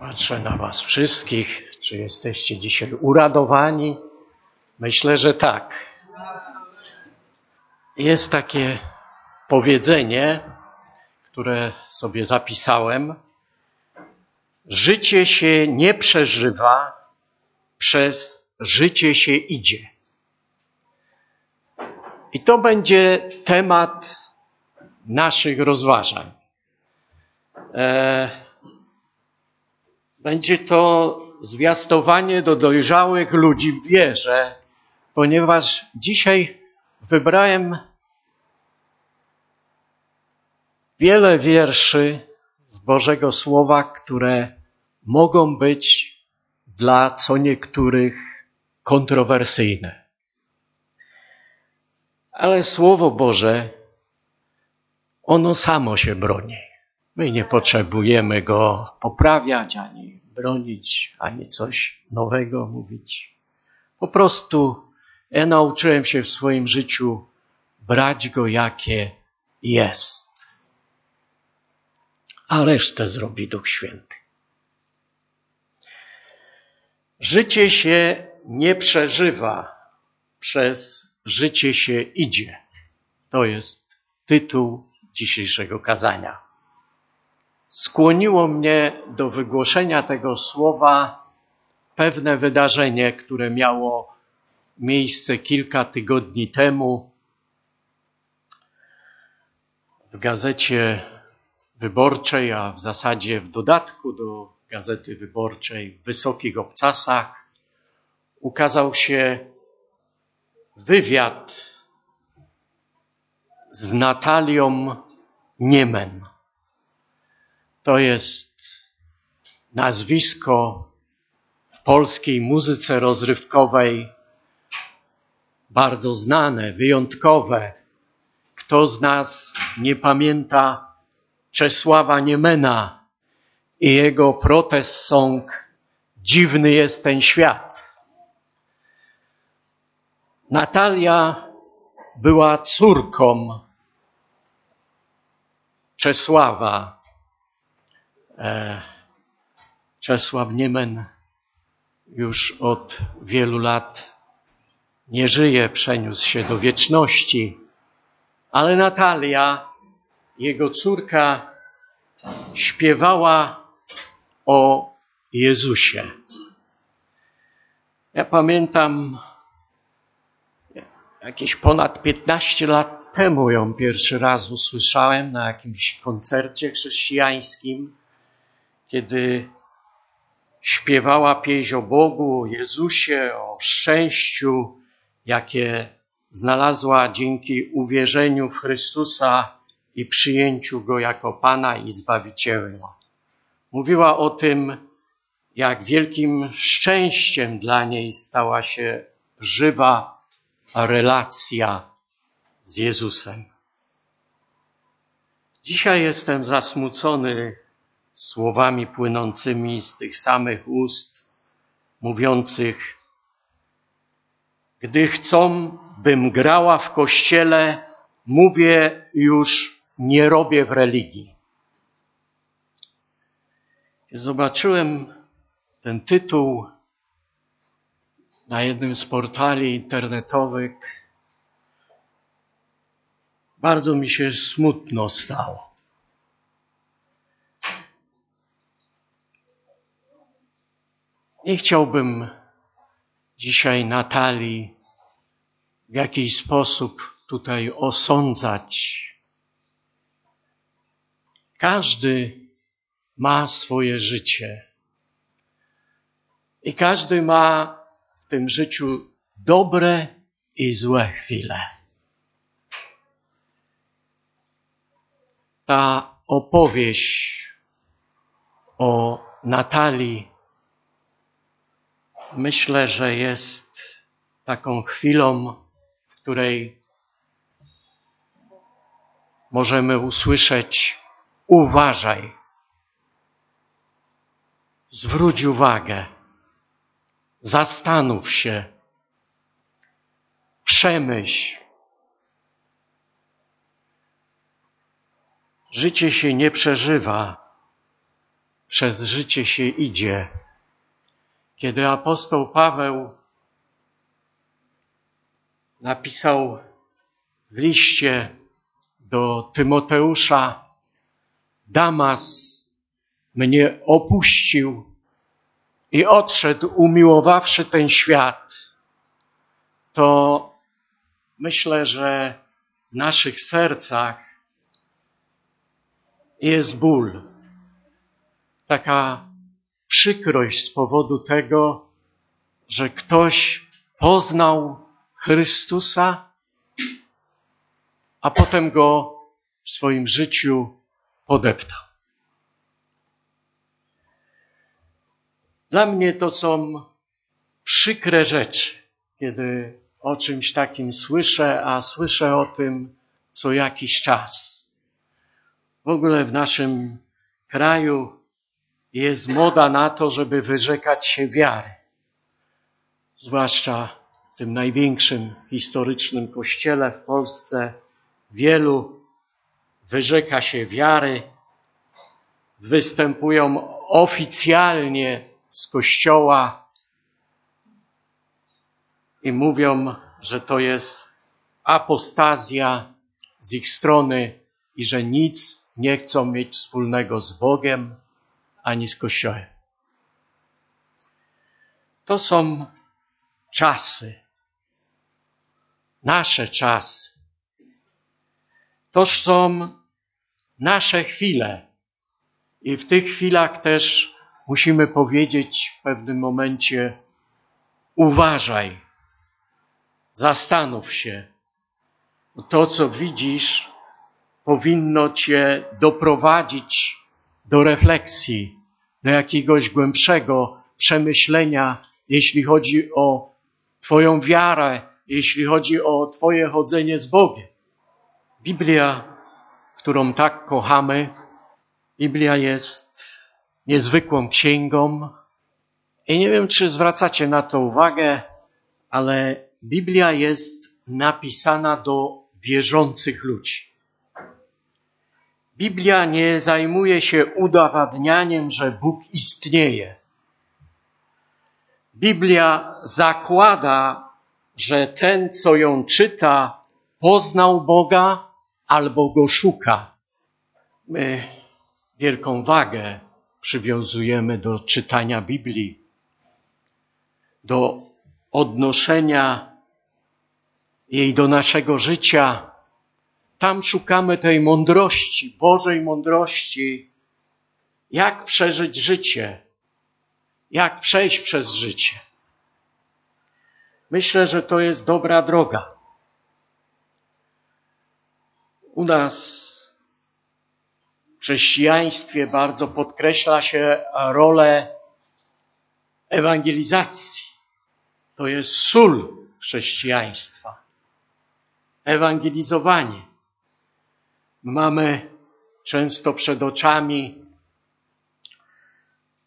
Patrzę na Was wszystkich. Czy jesteście dzisiaj uradowani? Myślę, że tak. Jest takie powiedzenie, które sobie zapisałem. Życie się nie przeżywa, przez życie się idzie. I to będzie temat naszych rozważań. E, będzie to zwiastowanie do dojrzałych ludzi w wierze, ponieważ dzisiaj wybrałem wiele wierszy z Bożego Słowa, które mogą być dla co niektórych kontrowersyjne. Ale Słowo Boże, ono samo się broni. My nie potrzebujemy go poprawiać, ani bronić, ani coś nowego mówić. Po prostu ja nauczyłem się w swoim życiu brać go jakie jest. A resztę zrobi Duch Święty. Życie się nie przeżywa, przez życie się idzie. To jest tytuł dzisiejszego kazania. Skłoniło mnie do wygłoszenia tego słowa pewne wydarzenie, które miało miejsce kilka tygodni temu w gazecie wyborczej, a w zasadzie w dodatku do gazety wyborczej w Wysokich Obcasach ukazał się wywiad z Natalią Niemen. To jest nazwisko w polskiej muzyce rozrywkowej bardzo znane, wyjątkowe. Kto z nas nie pamięta Czesława Niemena i jego protest song Dziwny jest ten świat. Natalia była córką Czesława. E, Czesław Niemen już od wielu lat nie żyje, przeniósł się do wieczności, ale Natalia, jego córka, śpiewała o Jezusie. Ja pamiętam, jakieś ponad 15 lat temu ją pierwszy raz usłyszałem na jakimś koncercie chrześcijańskim, kiedy śpiewała pieśń o Bogu, o Jezusie, o szczęściu, jakie znalazła dzięki uwierzeniu w Chrystusa i przyjęciu Go jako Pana i Zbawiciela. Mówiła o tym, jak wielkim szczęściem dla niej stała się żywa relacja z Jezusem. Dzisiaj jestem zasmucony słowami płynącymi z tych samych ust, mówiących, gdy chcą, bym grała w kościele, mówię już nie robię w religii. Zobaczyłem ten tytuł na jednym z portali internetowych. Bardzo mi się smutno stało. Nie chciałbym dzisiaj Natalii w jakiś sposób tutaj osądzać. Każdy ma swoje życie. I każdy ma w tym życiu dobre i złe chwile. Ta opowieść o Natalii myślę, że jest taką chwilą, w której możemy usłyszeć: uważaj, zwróć uwagę, zastanów się, przemyśl. Życie się nie przeżywa, przez życie się idzie. Kiedy apostoł Paweł napisał w liście do Tymoteusza: Damas mnie opuścił i odszedł, umiłowawszy ten świat, to myślę, że w naszych sercach jest ból. Taka przykrość z powodu tego, że ktoś poznał Chrystusa, a potem go w swoim życiu podeptał. Dla mnie to są przykre rzeczy, kiedy o czymś takim słyszę, a słyszę o tym co jakiś czas. W ogóle w naszym kraju jest moda na to, żeby wyrzekać się wiary. Zwłaszcza w tym największym historycznym kościele w Polsce wielu wyrzeka się wiary, występują oficjalnie z kościoła i mówią, że to jest apostazja z ich strony i że nic nie chcą mieć wspólnego z Bogiem ani z Kościołem. To są czasy, nasze czasy. To są nasze chwile. I w tych chwilach też musimy powiedzieć w pewnym momencie: uważaj, zastanów się. To, co widzisz, powinno cię doprowadzić do refleksji, do jakiegoś głębszego przemyślenia, jeśli chodzi o Twoją wiarę, jeśli chodzi o Twoje chodzenie z Bogiem. Biblia, którą tak kochamy, Biblia jest niezwykłą księgą. I nie wiem, czy zwracacie na to uwagę, ale Biblia jest napisana do wierzących ludzi. Biblia nie zajmuje się udowadnianiem, że Bóg istnieje. Biblia zakłada, że ten, co ją czyta, poznał Boga albo go szuka. My wielką wagę przywiązujemy do czytania Biblii, do odnoszenia jej do naszego życia. Tam szukamy tej mądrości, Bożej mądrości, jak przeżyć życie, jak przejść przez życie. Myślę, że to jest dobra droga. U nas w chrześcijaństwie bardzo podkreśla się rolę ewangelizacji. To jest sól chrześcijaństwa. Ewangelizowanie. Mamy często przed oczami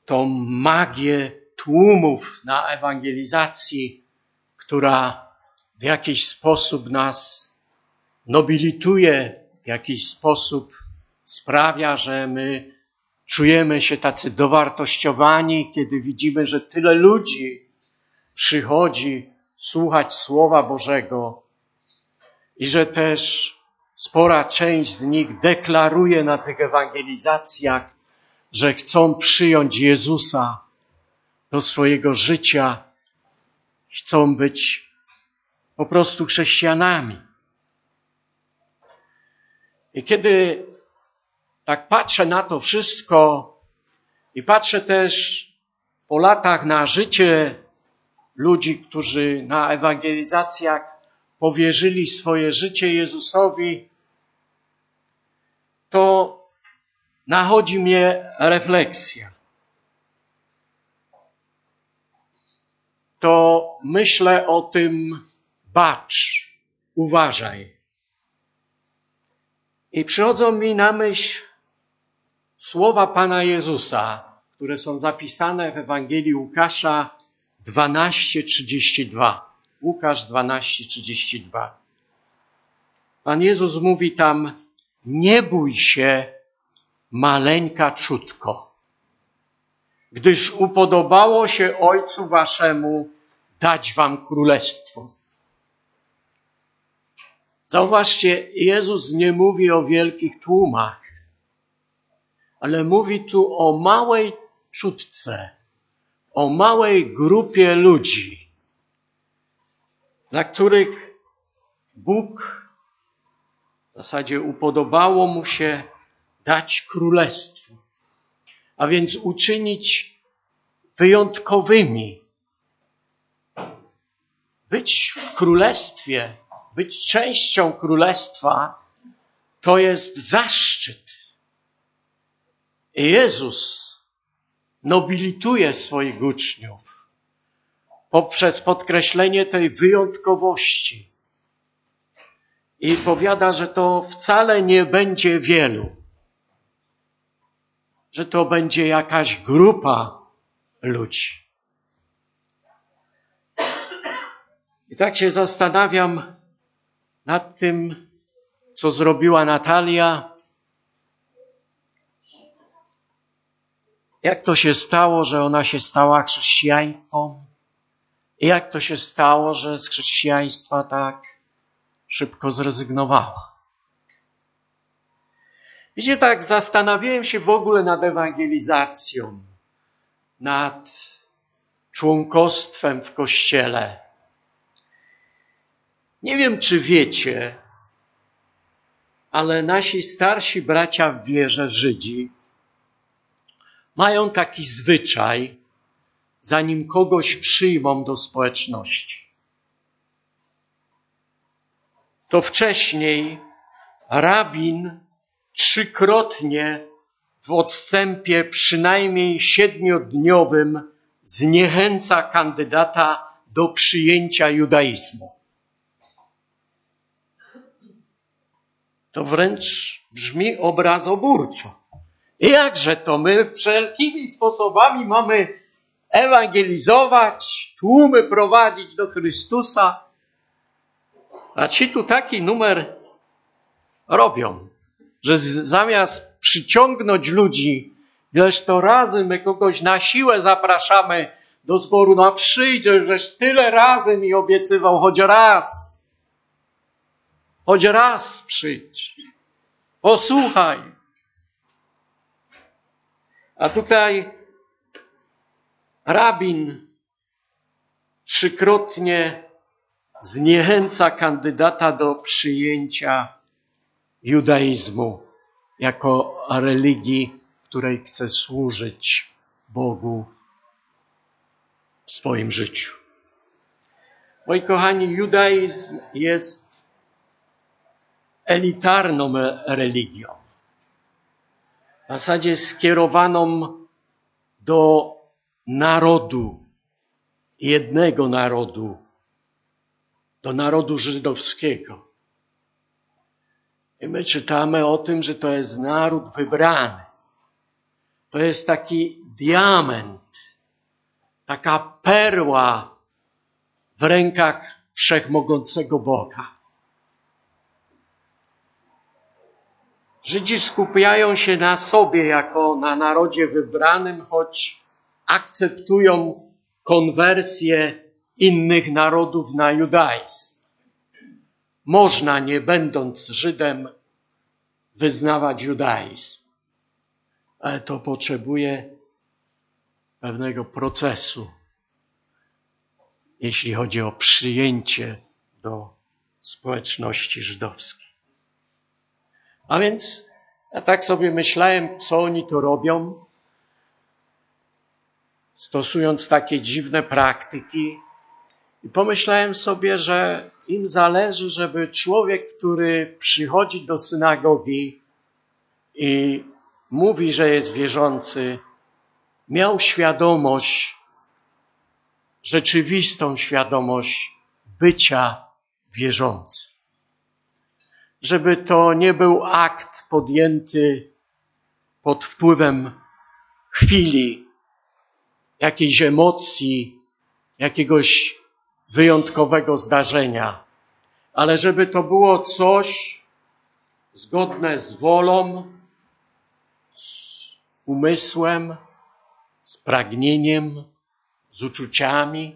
tą magię tłumów na ewangelizacji, która w jakiś sposób nas nobilituje, w jakiś sposób sprawia, że my czujemy się tacy dowartościowani, kiedy widzimy, że tyle ludzi przychodzi słuchać Słowa Bożego i że też spora część z nich deklaruje na tych ewangelizacjach, że chcą przyjąć Jezusa do swojego życia, chcą być po prostu chrześcijanami. I kiedy tak patrzę na to wszystko i patrzę też po latach na życie ludzi, którzy na ewangelizacjach powierzyli swoje życie Jezusowi, to nachodzi mnie refleksja. To myślę o tym, bacz, uważaj. I przychodzą mi na myśl słowa Pana Jezusa, które są zapisane w Ewangelii Łukasza 12:32. Łukasz 12:32. Pan Jezus mówi tam: Nie bój się, maleńka czutko. gdyż upodobało się Ojcu Waszemu dać Wam królestwo. Zauważcie, Jezus nie mówi o wielkich tłumach, ale mówi tu o małej czutce, o małej grupie ludzi, dla których Bóg w zasadzie upodobało mu się dać królestwo, a więc uczynić wyjątkowymi. Być w królestwie, być częścią królestwa, to jest zaszczyt. I Jezus nobilituje swoich uczniów poprzez podkreślenie tej wyjątkowości. I powiada, że to wcale nie będzie wielu, że to będzie jakaś grupa ludzi. I tak się zastanawiam nad tym, co zrobiła Natalia. Jak to się stało, że ona się stała chrześcijanką? Jak to się stało, że z chrześcijaństwa tak szybko zrezygnowała? Wiecie, tak zastanawiałem się w ogóle nad ewangelizacją, nad członkostwem w kościele. Nie wiem, czy wiecie, ale nasi starsi bracia w wierze Żydzi mają taki zwyczaj, zanim kogoś przyjmą do społeczności. To wcześniej rabin trzykrotnie w odstępie przynajmniej siedmiodniowym zniechęca kandydata do przyjęcia judaizmu. To wręcz brzmi obrazoburczo. Jakże to my wszelkimi sposobami mamy ewangelizować, tłumy prowadzić do Chrystusa. A ci tu taki numer robią, że zamiast przyciągnąć ludzi, ileż to razy my kogoś na siłę zapraszamy do zboru, no przyjdzie, żeś tyle razy mi obiecywał, choć raz. Choć raz przyjdź. Posłuchaj. A tutaj rabin trzykrotnie zniechęca kandydata do przyjęcia judaizmu jako religii, której chce służyć Bogu w swoim życiu. Moi kochani, judaizm jest elitarną religią w zasadzie skierowaną do narodu, jednego narodu, do narodu żydowskiego. I my czytamy o tym, że to jest naród wybrany. To jest taki diament, taka perła w rękach wszechmogącego Boga. Żydzi skupiają się na sobie jako na narodzie wybranym, choć akceptują konwersję innych narodów na judaizm. Można, nie będąc Żydem, wyznawać judaizm, ale to potrzebuje pewnego procesu, jeśli chodzi o przyjęcie do społeczności żydowskiej. A więc ja tak sobie myślałem, co oni to robią, stosując takie dziwne praktyki. I pomyślałem sobie, że im zależy, żeby człowiek, który przychodzi do synagogi i mówi, że jest wierzący, miał świadomość, rzeczywistą świadomość bycia wierzącym żeby to nie był akt podjęty pod wpływem chwili, jakiejś emocji, jakiegoś wyjątkowego zdarzenia, ale żeby to było coś zgodne z wolą, z umysłem, z pragnieniem, z uczuciami,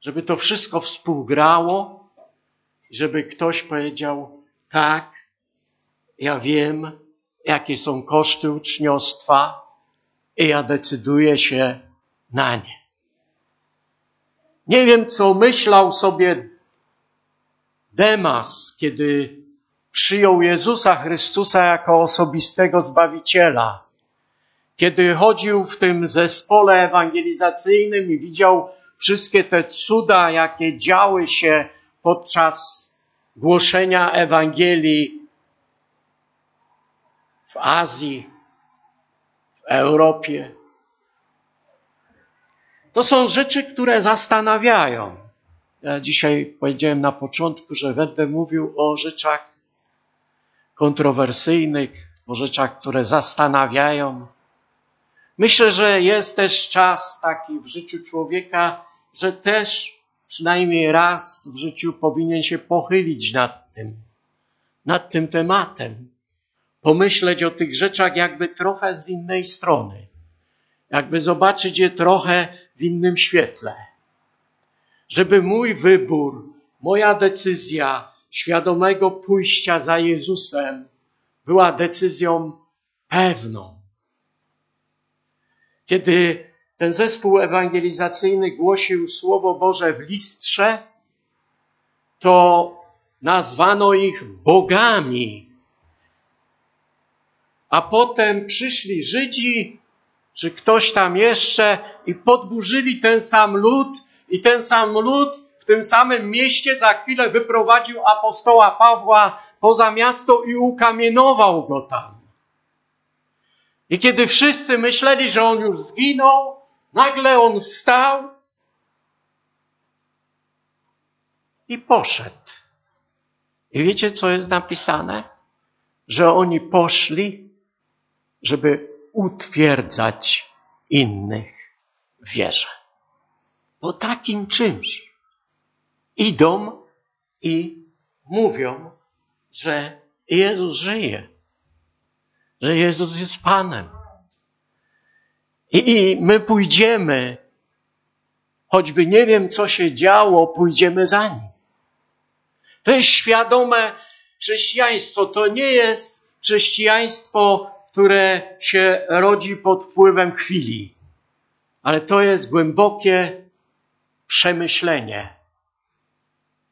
żeby to wszystko współgrało, żeby ktoś powiedział: Tak, ja wiem, jakie są koszty uczniostwa i ja decyduję się na nie. Nie wiem, co myślał sobie Demas, kiedy przyjął Jezusa Chrystusa jako osobistego Zbawiciela. Kiedy chodził w tym zespole ewangelizacyjnym i widział wszystkie te cuda, jakie działy się podczas głoszenia Ewangelii w Azji, w Europie. To są rzeczy, które zastanawiają. Ja dzisiaj powiedziałem na początku, że będę mówił o rzeczach kontrowersyjnych, o rzeczach, które zastanawiają. Myślę, że jest też czas taki w życiu człowieka, że też przynajmniej raz w życiu powinien się pochylić nad tym, nad tym tematem. Pomyśleć o tych rzeczach jakby trochę z innej strony. Jakby zobaczyć je trochę w innym świetle. Żeby mój wybór, moja decyzja świadomego pójścia za Jezusem była decyzją pewną. Kiedy ten zespół ewangelizacyjny głosił Słowo Boże w listrze, to nazwano ich bogami. A potem przyszli Żydzi, czy ktoś tam jeszcze, i podburzyli ten sam lud, i ten sam lud w tym samym mieście za chwilę wyprowadził apostoła Pawła poza miasto i ukamienował go tam. I kiedy wszyscy myśleli, że on już zginął, nagle on wstał i poszedł. I wiecie, co jest napisane? Że oni poszli, żeby utwierdzać innych w wierze. Po takim czymś idą i mówią, że Jezus żyje, że Jezus jest Panem. I, I my pójdziemy, choćby nie wiem, co się działo, pójdziemy za nim. To jest świadome chrześcijaństwo. To nie jest chrześcijaństwo, które się rodzi pod wpływem chwili, ale to jest głębokie przemyślenie,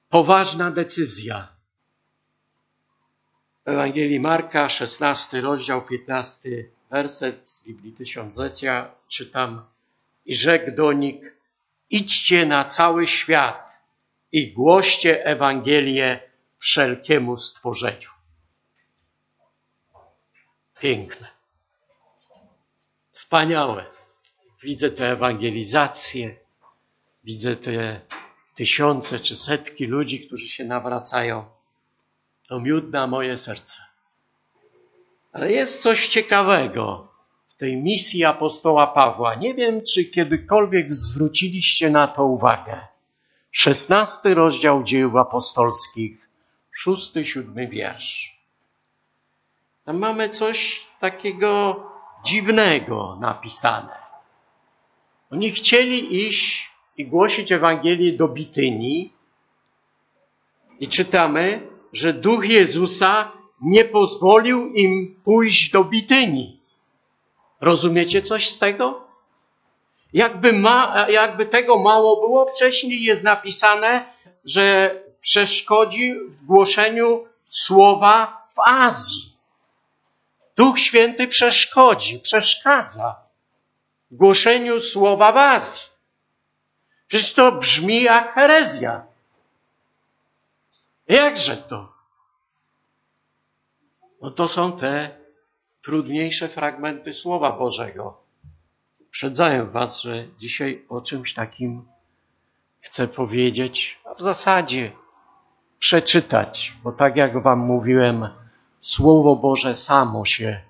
poważna decyzja. Ewangelii Marka, 16 rozdział, 15 werset z Biblii Tysiąclecia, czytam i rzekł do nich, idźcie na cały świat i głoście Ewangelię wszelkiemu stworzeniu. Piękne. Wspaniałe. Widzę te ewangelizacje, widzę te tysiące czy setki ludzi, którzy się nawracają. To miód na moje serce. Ale jest coś ciekawego w tej misji apostoła Pawła. Nie wiem, czy kiedykolwiek zwróciliście na to uwagę. Szesnasty rozdział dzieł apostolskich, szósty, siódmy wiersz. Tam mamy coś takiego dziwnego napisane. Oni chcieli iść i głosić Ewangelię do Bityni i czytamy, że Duch Jezusa nie pozwolił im pójść do Bityni. Rozumiecie coś z tego? Jakby, ma, jakby tego mało było, wcześniej jest napisane, że przeszkodzi w głoszeniu słowa w Azji. Duch Święty przeszkodzi, przeszkadza głoszeniu słowa w Azji. Przecież to brzmi jak herezja. Jakże to? No to są te trudniejsze fragmenty Słowa Bożego. Uprzedzają Was, że dzisiaj o czymś takim chcę powiedzieć, a w zasadzie przeczytać, bo tak jak Wam mówiłem, Słowo Boże samo się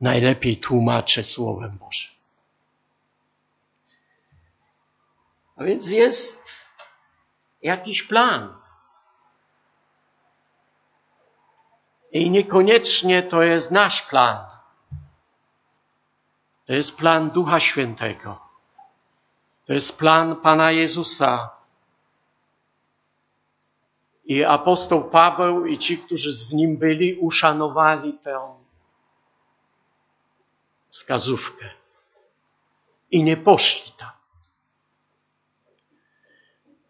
najlepiej tłumaczy Słowem Bożym. A więc jest jakiś plan. I niekoniecznie to jest nasz plan. To jest plan Ducha Świętego. To jest plan Pana Jezusa. I apostoł Paweł i ci, którzy z nim byli, uszanowali tę wskazówkę. I nie poszli tam.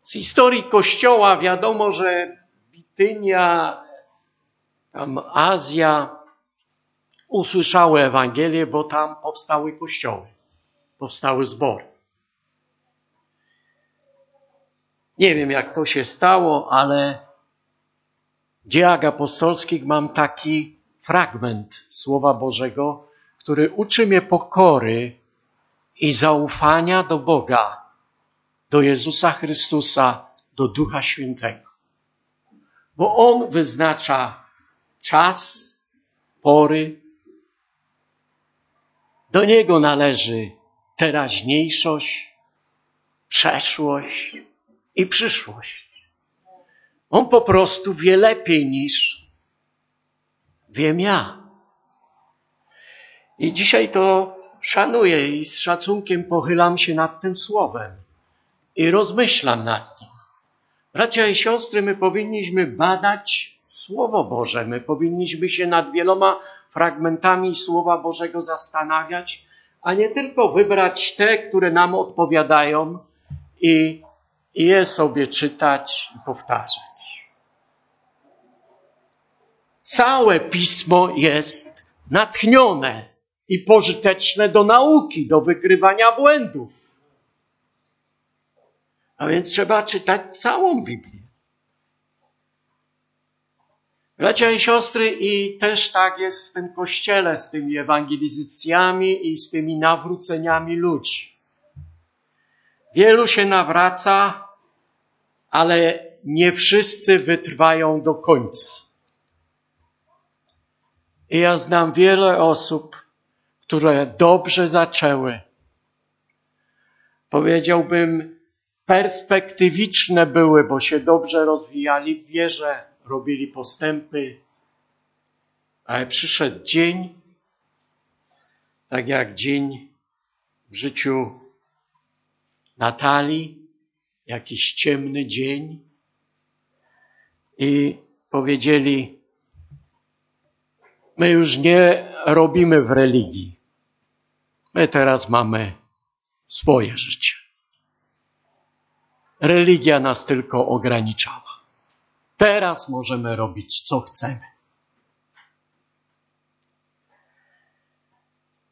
Z historii Kościoła wiadomo, że Bitynia, tam Azja usłyszały Ewangelię, bo tam powstały kościoły, powstały zbory. Nie wiem, jak to się stało, ale w dziejach apostolskich mam taki fragment Słowa Bożego, który uczy mnie pokory i zaufania do Boga, do Jezusa Chrystusa, do Ducha Świętego. Bo On wyznacza czas, pory. Do Niego należy teraźniejszość, przeszłość i przyszłość. On po prostu wie lepiej niż wiem ja. I dzisiaj to szanuję i z szacunkiem pochylam się nad tym słowem i rozmyślam nad nim. Bracia i siostry, my powinniśmy badać Słowo Boże. My powinniśmy się nad wieloma fragmentami Słowa Bożego zastanawiać, a nie tylko wybrać te, które nam odpowiadają i, i je sobie czytać i powtarzać. Całe pismo jest natchnione i pożyteczne do nauki, do wykrywania błędów. A więc trzeba czytać całą Biblię. Bracia i siostry, i też tak jest w tym kościele z tymi ewangelizacjami i z tymi nawróceniami ludzi. Wielu się nawraca, ale nie wszyscy wytrwają do końca. I ja znam wiele osób, które dobrze zaczęły. Powiedziałbym, perspektywiczne były, bo się dobrze rozwijali w wierze, robili postępy, ale przyszedł dzień, tak jak dzień w życiu Natalii, jakiś ciemny dzień, i powiedzieli: My już nie robimy w religii. My teraz mamy swoje życie. Religia nas tylko ograniczała. Teraz możemy robić, co chcemy.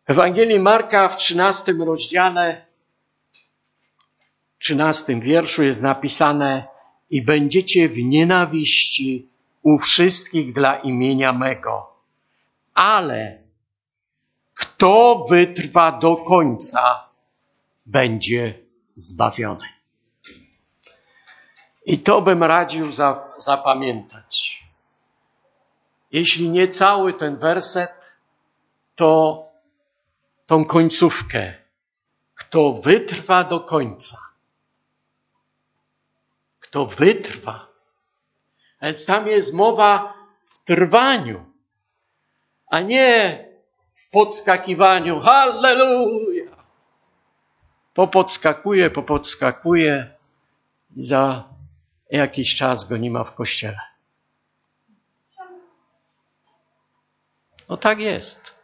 Ewangelii Marka w 13 rozdziale, 13 wierszu jest napisane i będziecie w nienawiści u wszystkich dla imienia mego. Ale kto wytrwa do końca, będzie zbawiony. I to bym radził za, zapamiętać. Jeśli nie cały ten werset, to tą końcówkę. Kto wytrwa do końca. Kto wytrwa. Więc tam jest mowa w trwaniu, a nie w podskakiwaniu. Halleluja! Popodskakuje, popodskakuje i za jakiś czas go nie ma w kościele. No tak jest.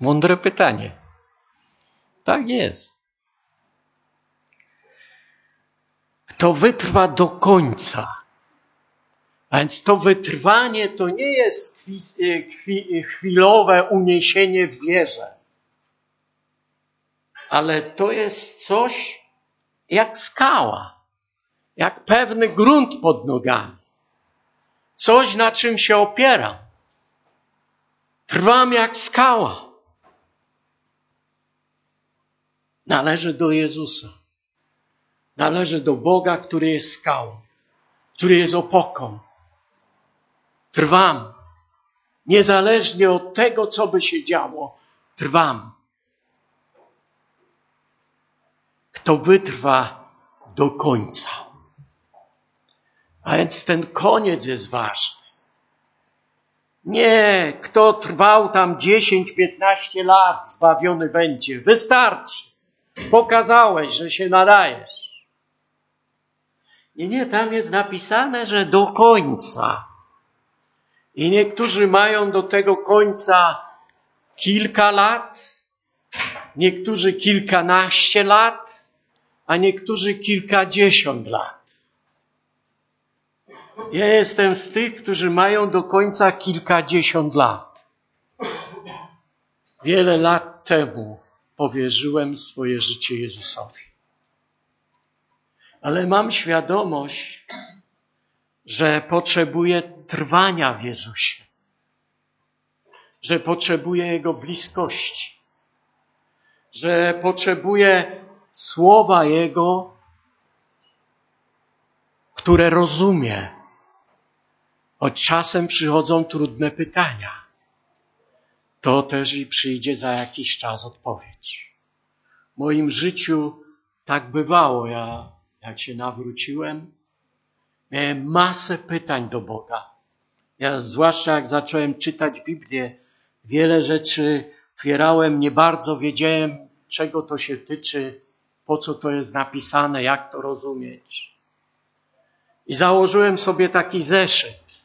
Mądre pytanie. Tak jest. Kto wytrwa do końca, a więc to wytrwanie to nie jest chwilowe uniesienie w wierze, ale to jest coś, jak skała, jak pewny grunt pod nogami. Coś, na czym się opieram. Trwam jak skała. Należy do Jezusa. Należy do Boga, który jest skałą, który jest opoką. Trwam. Niezależnie od tego, co by się działo, trwam. kto wytrwa do końca. A więc ten koniec jest ważny. Nie, kto trwał tam 10-15 lat, zbawiony będzie. Wystarczy. Pokazałeś, że się nadajesz. Nie, nie, tam jest napisane, że do końca. I niektórzy mają do tego końca kilka lat, niektórzy kilkanaście lat, a niektórzy kilkadziesiąt lat. Ja jestem z tych, którzy mają do końca kilkadziesiąt lat. Wiele lat temu powierzyłem swoje życie Jezusowi. Ale mam świadomość, że potrzebuję trwania w Jezusie, że potrzebuję Jego bliskości, że potrzebuję słowa Jego, które rozumie. Od czasem przychodzą trudne pytania. To też i przyjdzie za jakiś czas odpowiedź. W moim życiu tak bywało. Ja, jak się nawróciłem, miałem masę pytań do Boga. Ja, zwłaszcza jak zacząłem czytać Biblię, wiele rzeczy otwierałem, nie bardzo wiedziałem, czego to się tyczy, po co to jest napisane, jak to rozumieć. I założyłem sobie taki zeszyt,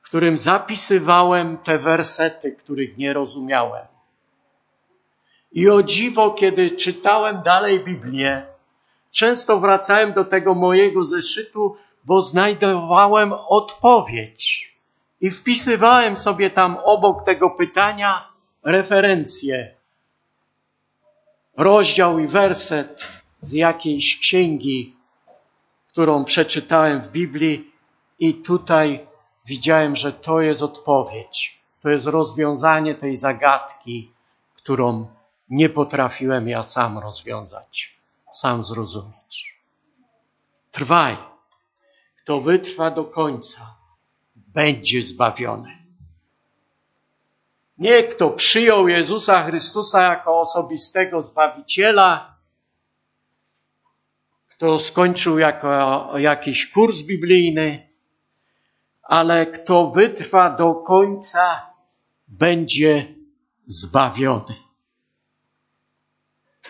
w którym zapisywałem te wersety, których nie rozumiałem. I o dziwo, kiedy czytałem dalej Biblię, często wracałem do tego mojego zeszytu, bo znajdowałem odpowiedź. I wpisywałem sobie tam obok tego pytania referencje, rozdział i werset z jakiejś księgi, którą przeczytałem w Biblii, i tutaj widziałem, że to jest odpowiedź. To jest rozwiązanie tej zagadki, którą nie potrafiłem ja sam rozwiązać, sam zrozumieć. Trwaj. Kto wytrwa do końca, będzie zbawiony. Nie kto przyjął Jezusa Chrystusa jako osobistego Zbawiciela, kto skończył jako jakiś kurs biblijny, ale kto wytrwa do końca, będzie zbawiony.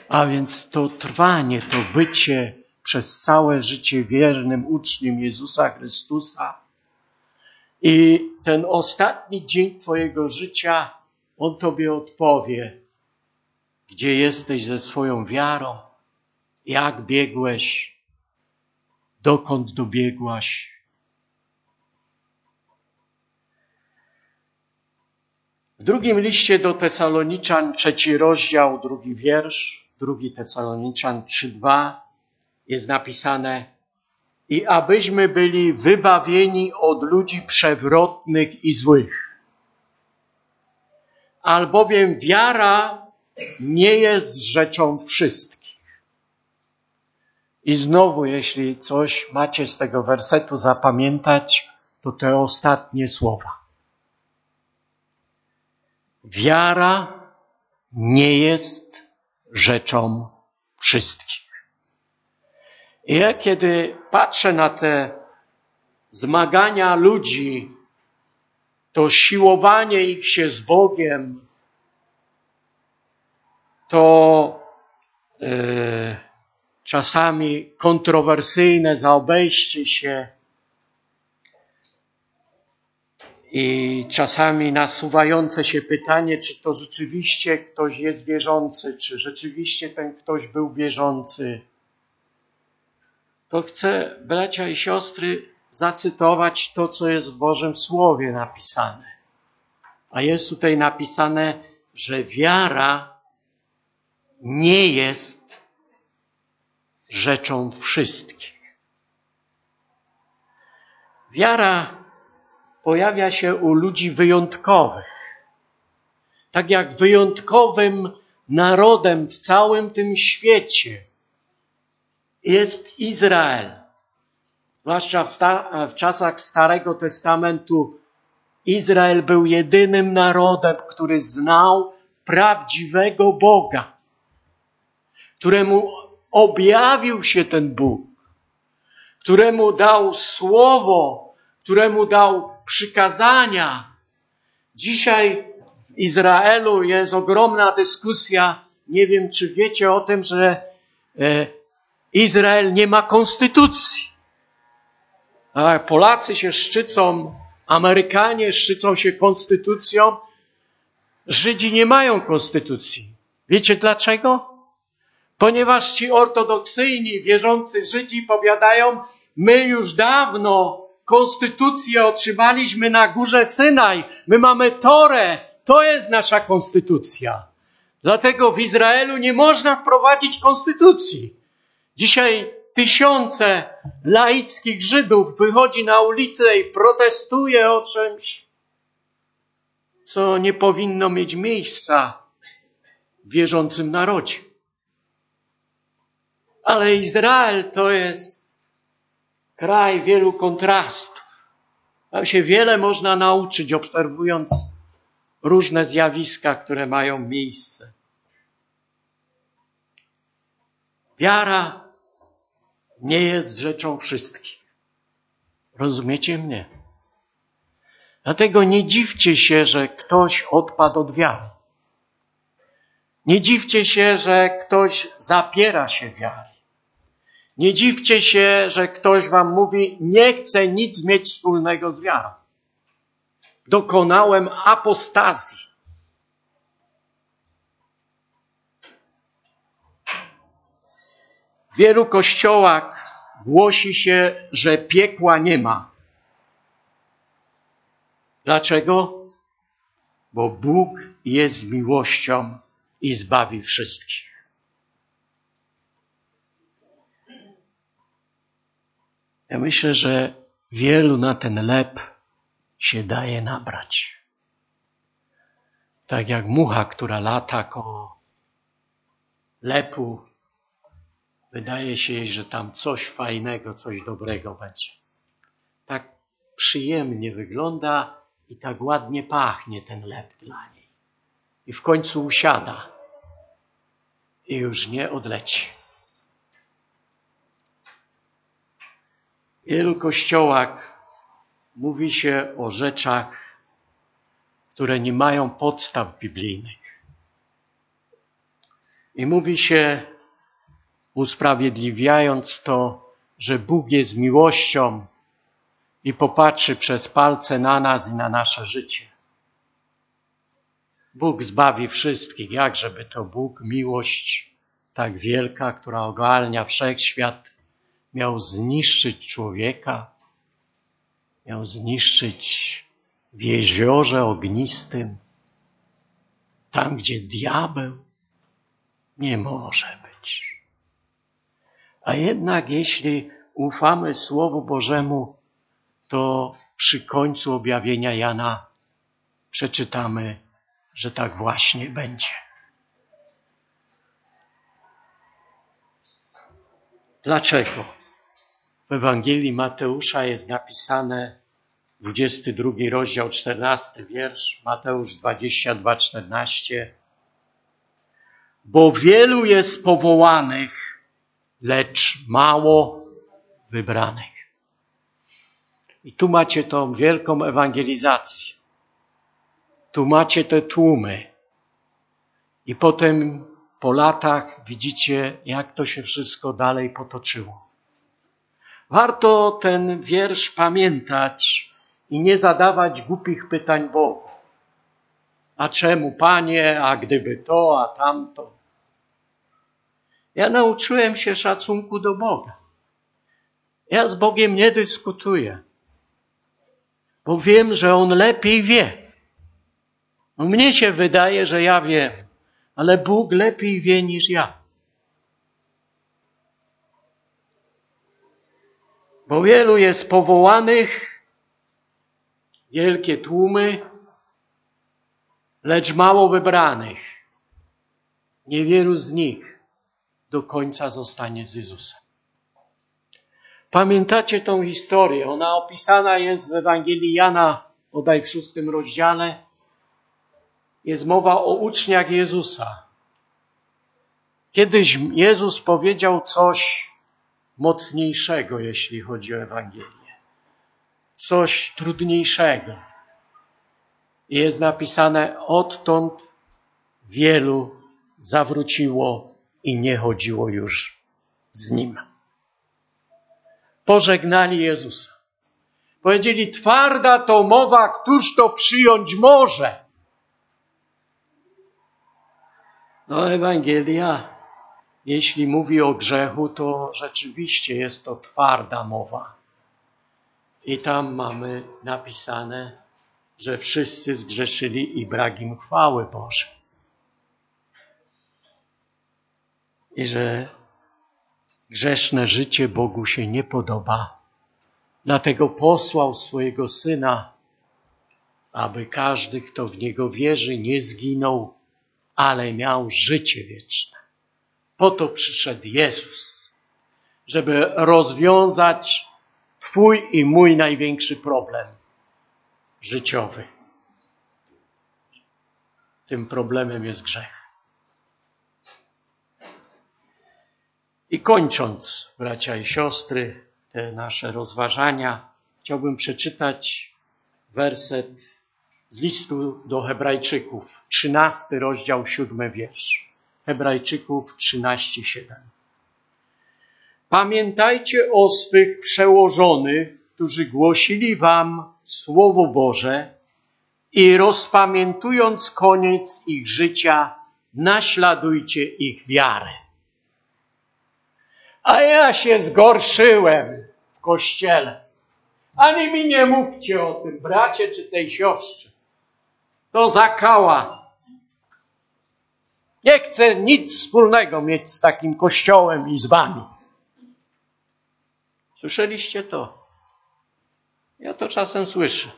A więc to trwanie, to bycie przez całe życie wiernym uczniem Jezusa Chrystusa i ten ostatni dzień Twojego życia, On Tobie odpowie, gdzie jesteś ze swoją wiarą, jak biegłeś, dokąd dobiegłaś. W drugim liście do Tesaloniczan, trzeci rozdział, drugi wiersz, drugi Tesaloniczan 3:2 jest napisane i abyśmy byli wybawieni od ludzi przewrotnych i złych. Albowiem wiara nie jest rzeczą wszystkich. I znowu, jeśli coś macie z tego wersetu zapamiętać, to te ostatnie słowa. Wiara nie jest rzeczą wszystkich. Ja kiedy patrzę na te zmagania ludzi, to siłowanie ich się z Bogiem, to yy, czasami kontrowersyjne zaobejście się i czasami nasuwające się pytanie, czy to rzeczywiście ktoś jest wierzący, czy rzeczywiście ten ktoś był wierzący to chcę, bracia i siostry, zacytować to, co jest w Bożym Słowie napisane. A jest tutaj napisane, że wiara nie jest rzeczą wszystkich. Wiara pojawia się u ludzi wyjątkowych. Tak jak wyjątkowym narodem w całym tym świecie jest Izrael. Zwłaszcza w, sta- w czasach Starego Testamentu Izrael był jedynym narodem, który znał prawdziwego Boga, któremu objawił się ten Bóg, któremu dał słowo, któremu dał przykazania, Dzisiaj w Izraelu jest ogromna dyskusja. Nie wiem, czy wiecie o tym, że e, Izrael nie ma konstytucji. Polacy się szczycą, Amerykanie szczycą się konstytucją. Żydzi nie mają konstytucji. Wiecie dlaczego? Ponieważ ci ortodoksyjni, wierzący Żydzi powiadają, my już dawno konstytucję otrzymaliśmy na górze Synaj. My mamy Torę. To jest nasza konstytucja. Dlatego w Izraelu nie można wprowadzić konstytucji. Dzisiaj tysiące laickich Żydów wychodzi na ulicę i protestuje o czymś, co nie powinno mieć miejsca w wierzącym narodzie. Ale Izrael to jest kraj wielu kontrastów. Tam się wiele można nauczyć, obserwując różne zjawiska, które mają miejsce. Wiara nie jest rzeczą wszystkich. Rozumiecie mnie? Dlatego nie dziwcie się, że ktoś odpadł od wiary. Nie dziwcie się, że ktoś zapiera się wiary. Nie dziwcie się, że ktoś wam mówi, nie chcę nic mieć wspólnego z wiarą. Dokonałem apostazji. W wielu kościołach głosi się, że piekła nie ma. Dlaczego? Bo Bóg jest miłością i zbawi wszystkich. Ja myślę, że wielu na ten lep się daje nabrać. Tak jak mucha, która lata koło lepu, wydaje się jej, że tam coś fajnego, coś dobrego będzie. Tak przyjemnie wygląda i tak ładnie pachnie ten lep dla niej. I w końcu usiada i już nie odleci. Wielu kościołach mówi się o rzeczach, które nie mają podstaw biblijnych. I mówi się, usprawiedliwiając to, że Bóg jest miłością i popatrzy przez palce na nas i na nasze życie. Bóg zbawi wszystkich, jak żeby to Bóg, miłość tak wielka, która ogarnia wszechświat, miał zniszczyć człowieka, miał zniszczyć w jeziorze ognistym, tam gdzie diabeł nie może być. A jednak jeśli ufamy Słowu Bożemu, to przy końcu objawienia Jana przeczytamy, że tak właśnie będzie. Dlaczego? W Ewangelii Mateusza jest napisane 22 rozdział, 14 wiersz, Mateusz 22, 14. Bo wielu jest powołanych, lecz mało wybranych. I tu macie tą wielką ewangelizację. Tu macie te tłumy. I potem po latach widzicie, jak to się wszystko dalej potoczyło. Warto ten wiersz pamiętać i nie zadawać głupich pytań Bogu. A czemu, panie, a gdyby to, a tamto? Ja nauczyłem się szacunku do Boga. Ja z Bogiem nie dyskutuję, bo wiem, że On lepiej wie. No mnie się wydaje, że ja wiem, ale Bóg lepiej wie niż ja. Bo wielu jest powołanych, wielkie tłumy, lecz mało wybranych. Niewielu z nich do końca zostanie z Jezusem. Pamiętacie tą historię? Ona opisana jest w Ewangelii Jana, bodaj w szóstym rozdziale. Jest mowa o uczniach Jezusa. Kiedyś Jezus powiedział coś mocniejszego, jeśli chodzi o Ewangelię. Coś trudniejszego. Jest napisane, odtąd wielu zawróciło i nie chodziło już z nim. Pożegnali Jezusa. Powiedzieli, twarda to mowa, któż to przyjąć może? No, Ewangelia, jeśli mówi o grzechu, to rzeczywiście jest to twarda mowa. I tam mamy napisane, że wszyscy zgrzeszyli i brak im chwały Bożej. I że grzeszne życie Bogu się nie podoba. Dlatego posłał swojego syna, aby każdy, kto w niego wierzy, nie zginął, ale miał życie wieczne. Po to przyszedł Jezus, żeby rozwiązać Twój i mój największy problem życiowy. Tym problemem jest grzech. I kończąc, bracia i siostry, te nasze rozważania, chciałbym przeczytać werset z listu do Hebrajczyków, trzynasty rozdział, siódmy wiersz. Hebrajczyków 13:7. Pamiętajcie o swych przełożonych, którzy głosili wam Słowo Boże i rozpamiętując koniec ich życia, naśladujcie ich wiarę. A ja się zgorszyłem w kościele. Ani mi nie mówcie o tym bracie czy tej siostrze. To zakała. Nie chcę nic wspólnego mieć z takim kościołem i z wami. Słyszeliście to? Ja to czasem słyszę.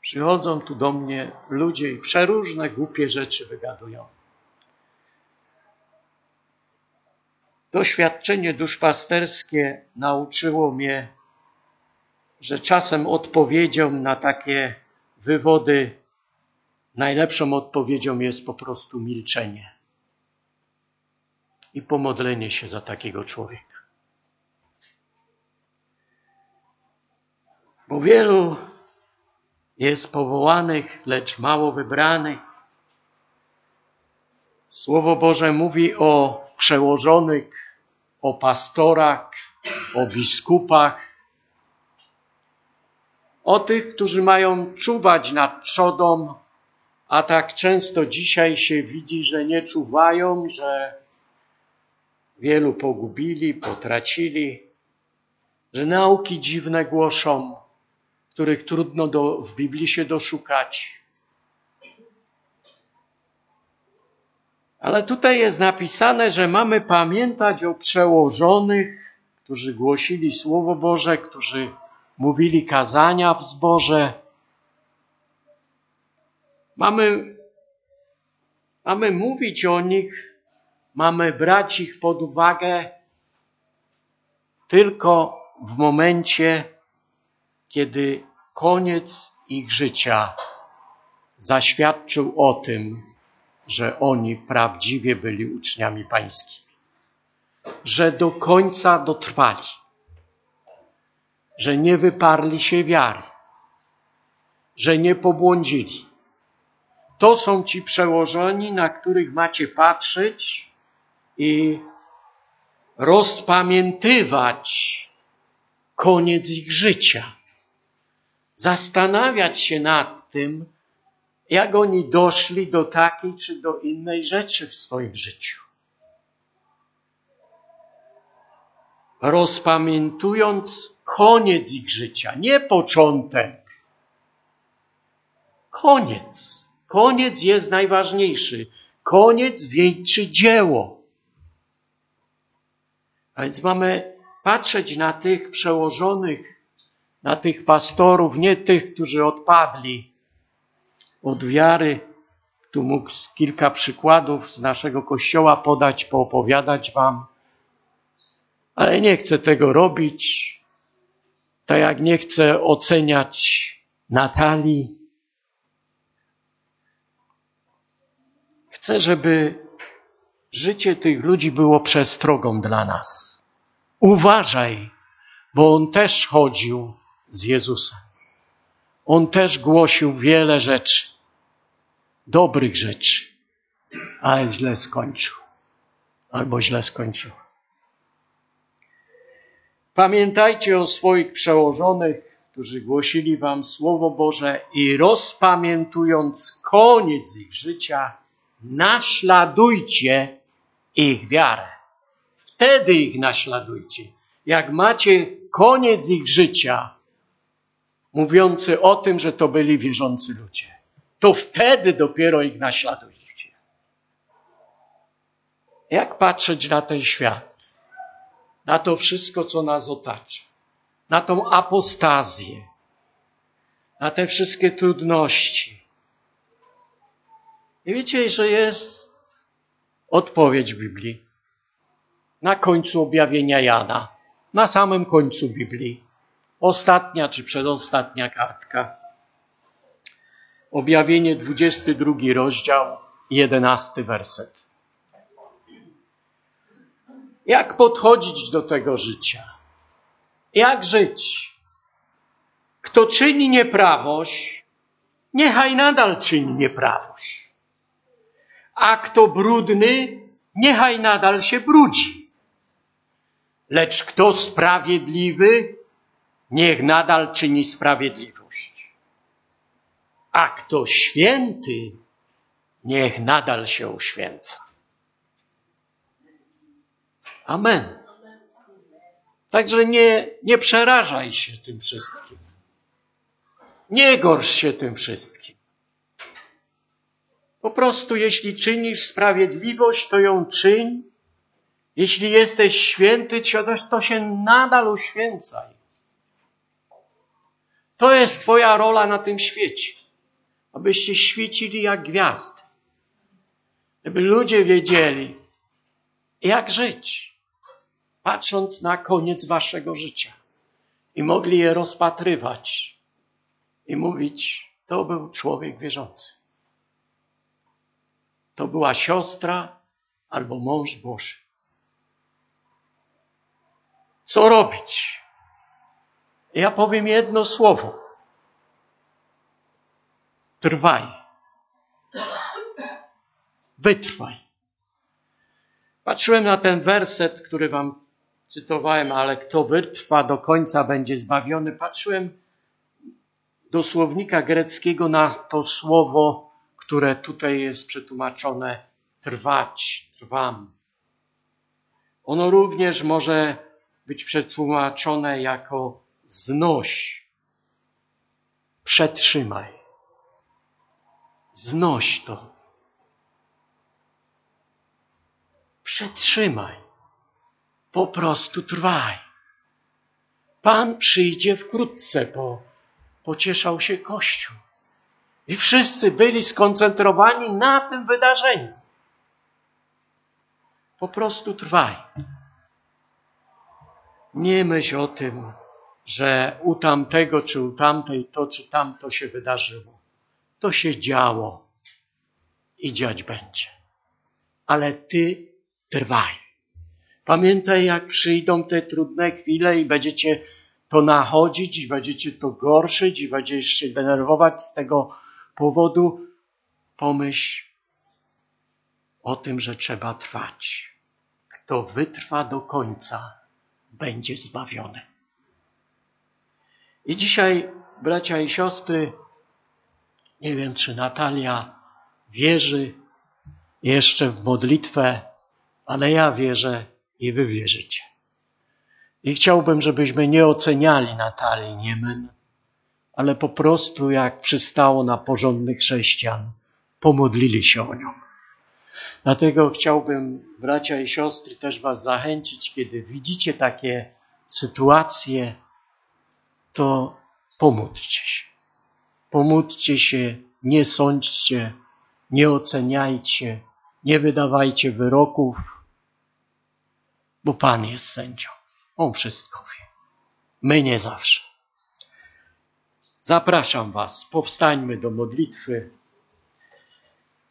Przychodzą tu do mnie ludzie i przeróżne głupie rzeczy wygadują. Doświadczenie duszpasterskie nauczyło mnie, że czasem odpowiedzią na takie wywody, najlepszą odpowiedzią jest po prostu milczenie i pomodlenie się za takiego człowieka. Bo wielu jest powołanych, lecz mało wybranych. Słowo Boże mówi o przełożonych, o pastorach, o biskupach, o tych, którzy mają czuwać nad trzodą, a tak często dzisiaj się widzi, że nie czuwają, że wielu pogubili, potracili, że nauki dziwne głoszą, których trudno do, w Biblii się doszukać. Ale tutaj jest napisane, że mamy pamiętać o przełożonych, którzy głosili Słowo Boże, którzy mówili kazania w zborze. Mamy, mamy mówić o nich, mamy brać ich pod uwagę tylko w momencie, kiedy koniec ich życia zaświadczył o tym, że oni prawdziwie byli uczniami pańskimi, że do końca dotrwali, że nie wyparli się wiary, że nie pobłądzili. To są ci przełożeni, na których macie patrzeć i rozpamiętywać koniec ich życia. Zastanawiać się nad tym, jak oni doszli do takiej czy do innej rzeczy w swoim życiu. Rozpamiętując koniec ich życia, nie początek. Koniec. Koniec jest najważniejszy. Koniec wieńczy dzieło. A więc mamy patrzeć na tych przełożonych na tych pastorów, nie tych, którzy odpadli od wiary. Tu mógł kilka przykładów z naszego kościoła podać, poopowiadać wam, ale nie chcę tego robić. Tak jak nie chcę oceniać Natalii. Chcę, żeby życie tych ludzi było przestrogą dla nas. Uważaj, bo on też chodził z Jezusem. On też głosił wiele rzeczy, dobrych rzeczy, ale źle skończył. Albo źle skończył. Pamiętajcie o swoich przełożonych, którzy głosili wam Słowo Boże i rozpamiętując koniec ich życia, naśladujcie ich wiarę. Wtedy ich naśladujcie. Jak macie koniec ich życia, mówiący o tym, że to byli wierzący ludzie, to wtedy dopiero ich naśladujcie. Jak patrzeć na ten świat, na to wszystko, co nas otacza, na tą apostazję, na te wszystkie trudności. I wiecie, że jest odpowiedź Biblii na końcu objawienia Jana, na samym końcu Biblii. Ostatnia czy przedostatnia kartka. Objawienie 22 rozdział, 11 werset. Jak podchodzić do tego życia? Jak żyć? Kto czyni nieprawość, niechaj nadal czyni nieprawość. A kto brudny, niechaj nadal się brudzi. Lecz kto sprawiedliwy, niech nadal czyni sprawiedliwość. A kto święty, niech nadal się uświęca. Amen. Także nie, nie przerażaj się tym wszystkim. Nie gorsz się tym wszystkim. Po prostu, jeśli czynisz sprawiedliwość, to ją czyń. Jeśli jesteś święty, to się nadal uświęcaj. To jest Twoja rola na tym świecie. Abyście świecili jak gwiazdy. Żeby ludzie wiedzieli, jak żyć, patrząc na koniec Waszego życia. I mogli je rozpatrywać i mówić, to był człowiek wierzący. To była siostra albo mąż Boży. Co robić? Ja powiem jedno słowo. Trwaj. Wytrwaj. Patrzyłem na ten werset, który wam cytowałem, ale kto wytrwa do końca będzie zbawiony. Patrzyłem do słownika greckiego na to słowo, które tutaj jest przetłumaczone trwać, trwam. Ono również może być przetłumaczone jako znoś, przetrzymaj. Znoś to. Przetrzymaj. Po prostu trwaj. Pan przyjdzie wkrótce, bo pocieszał się Kościół. I wszyscy byli skoncentrowani na tym wydarzeniu. Po prostu trwaj. Nie myśl o tym, że u tamtego czy u tamtej to czy tamto się wydarzyło. To się działo i dziać będzie. Ale ty trwaj. Pamiętaj, jak przyjdą te trudne chwile i będziecie to nachodzić, i będziecie to gorszyć, i będziesz się denerwować z tego powodu. Pomyśl o tym, że trzeba trwać. Kto wytrwa do końca, będzie zbawiony. I dzisiaj, bracia i siostry, nie wiem, czy Natalia wierzy jeszcze w modlitwę, ale ja wierzę i wy wierzycie. I chciałbym, żebyśmy nie oceniali Natalii Niemen, ale po prostu, jak przystało na porządnych chrześcijan, pomodlili się o nią. Dlatego chciałbym, bracia i siostry, też Was zachęcić, kiedy widzicie takie sytuacje, to pomódlcie się. Pomódlcie się, nie sądźcie, nie oceniajcie, nie wydawajcie wyroków, bo Pan jest sędzią. On wszystko wie. My nie zawsze. Zapraszam Was, powstańmy do modlitwy.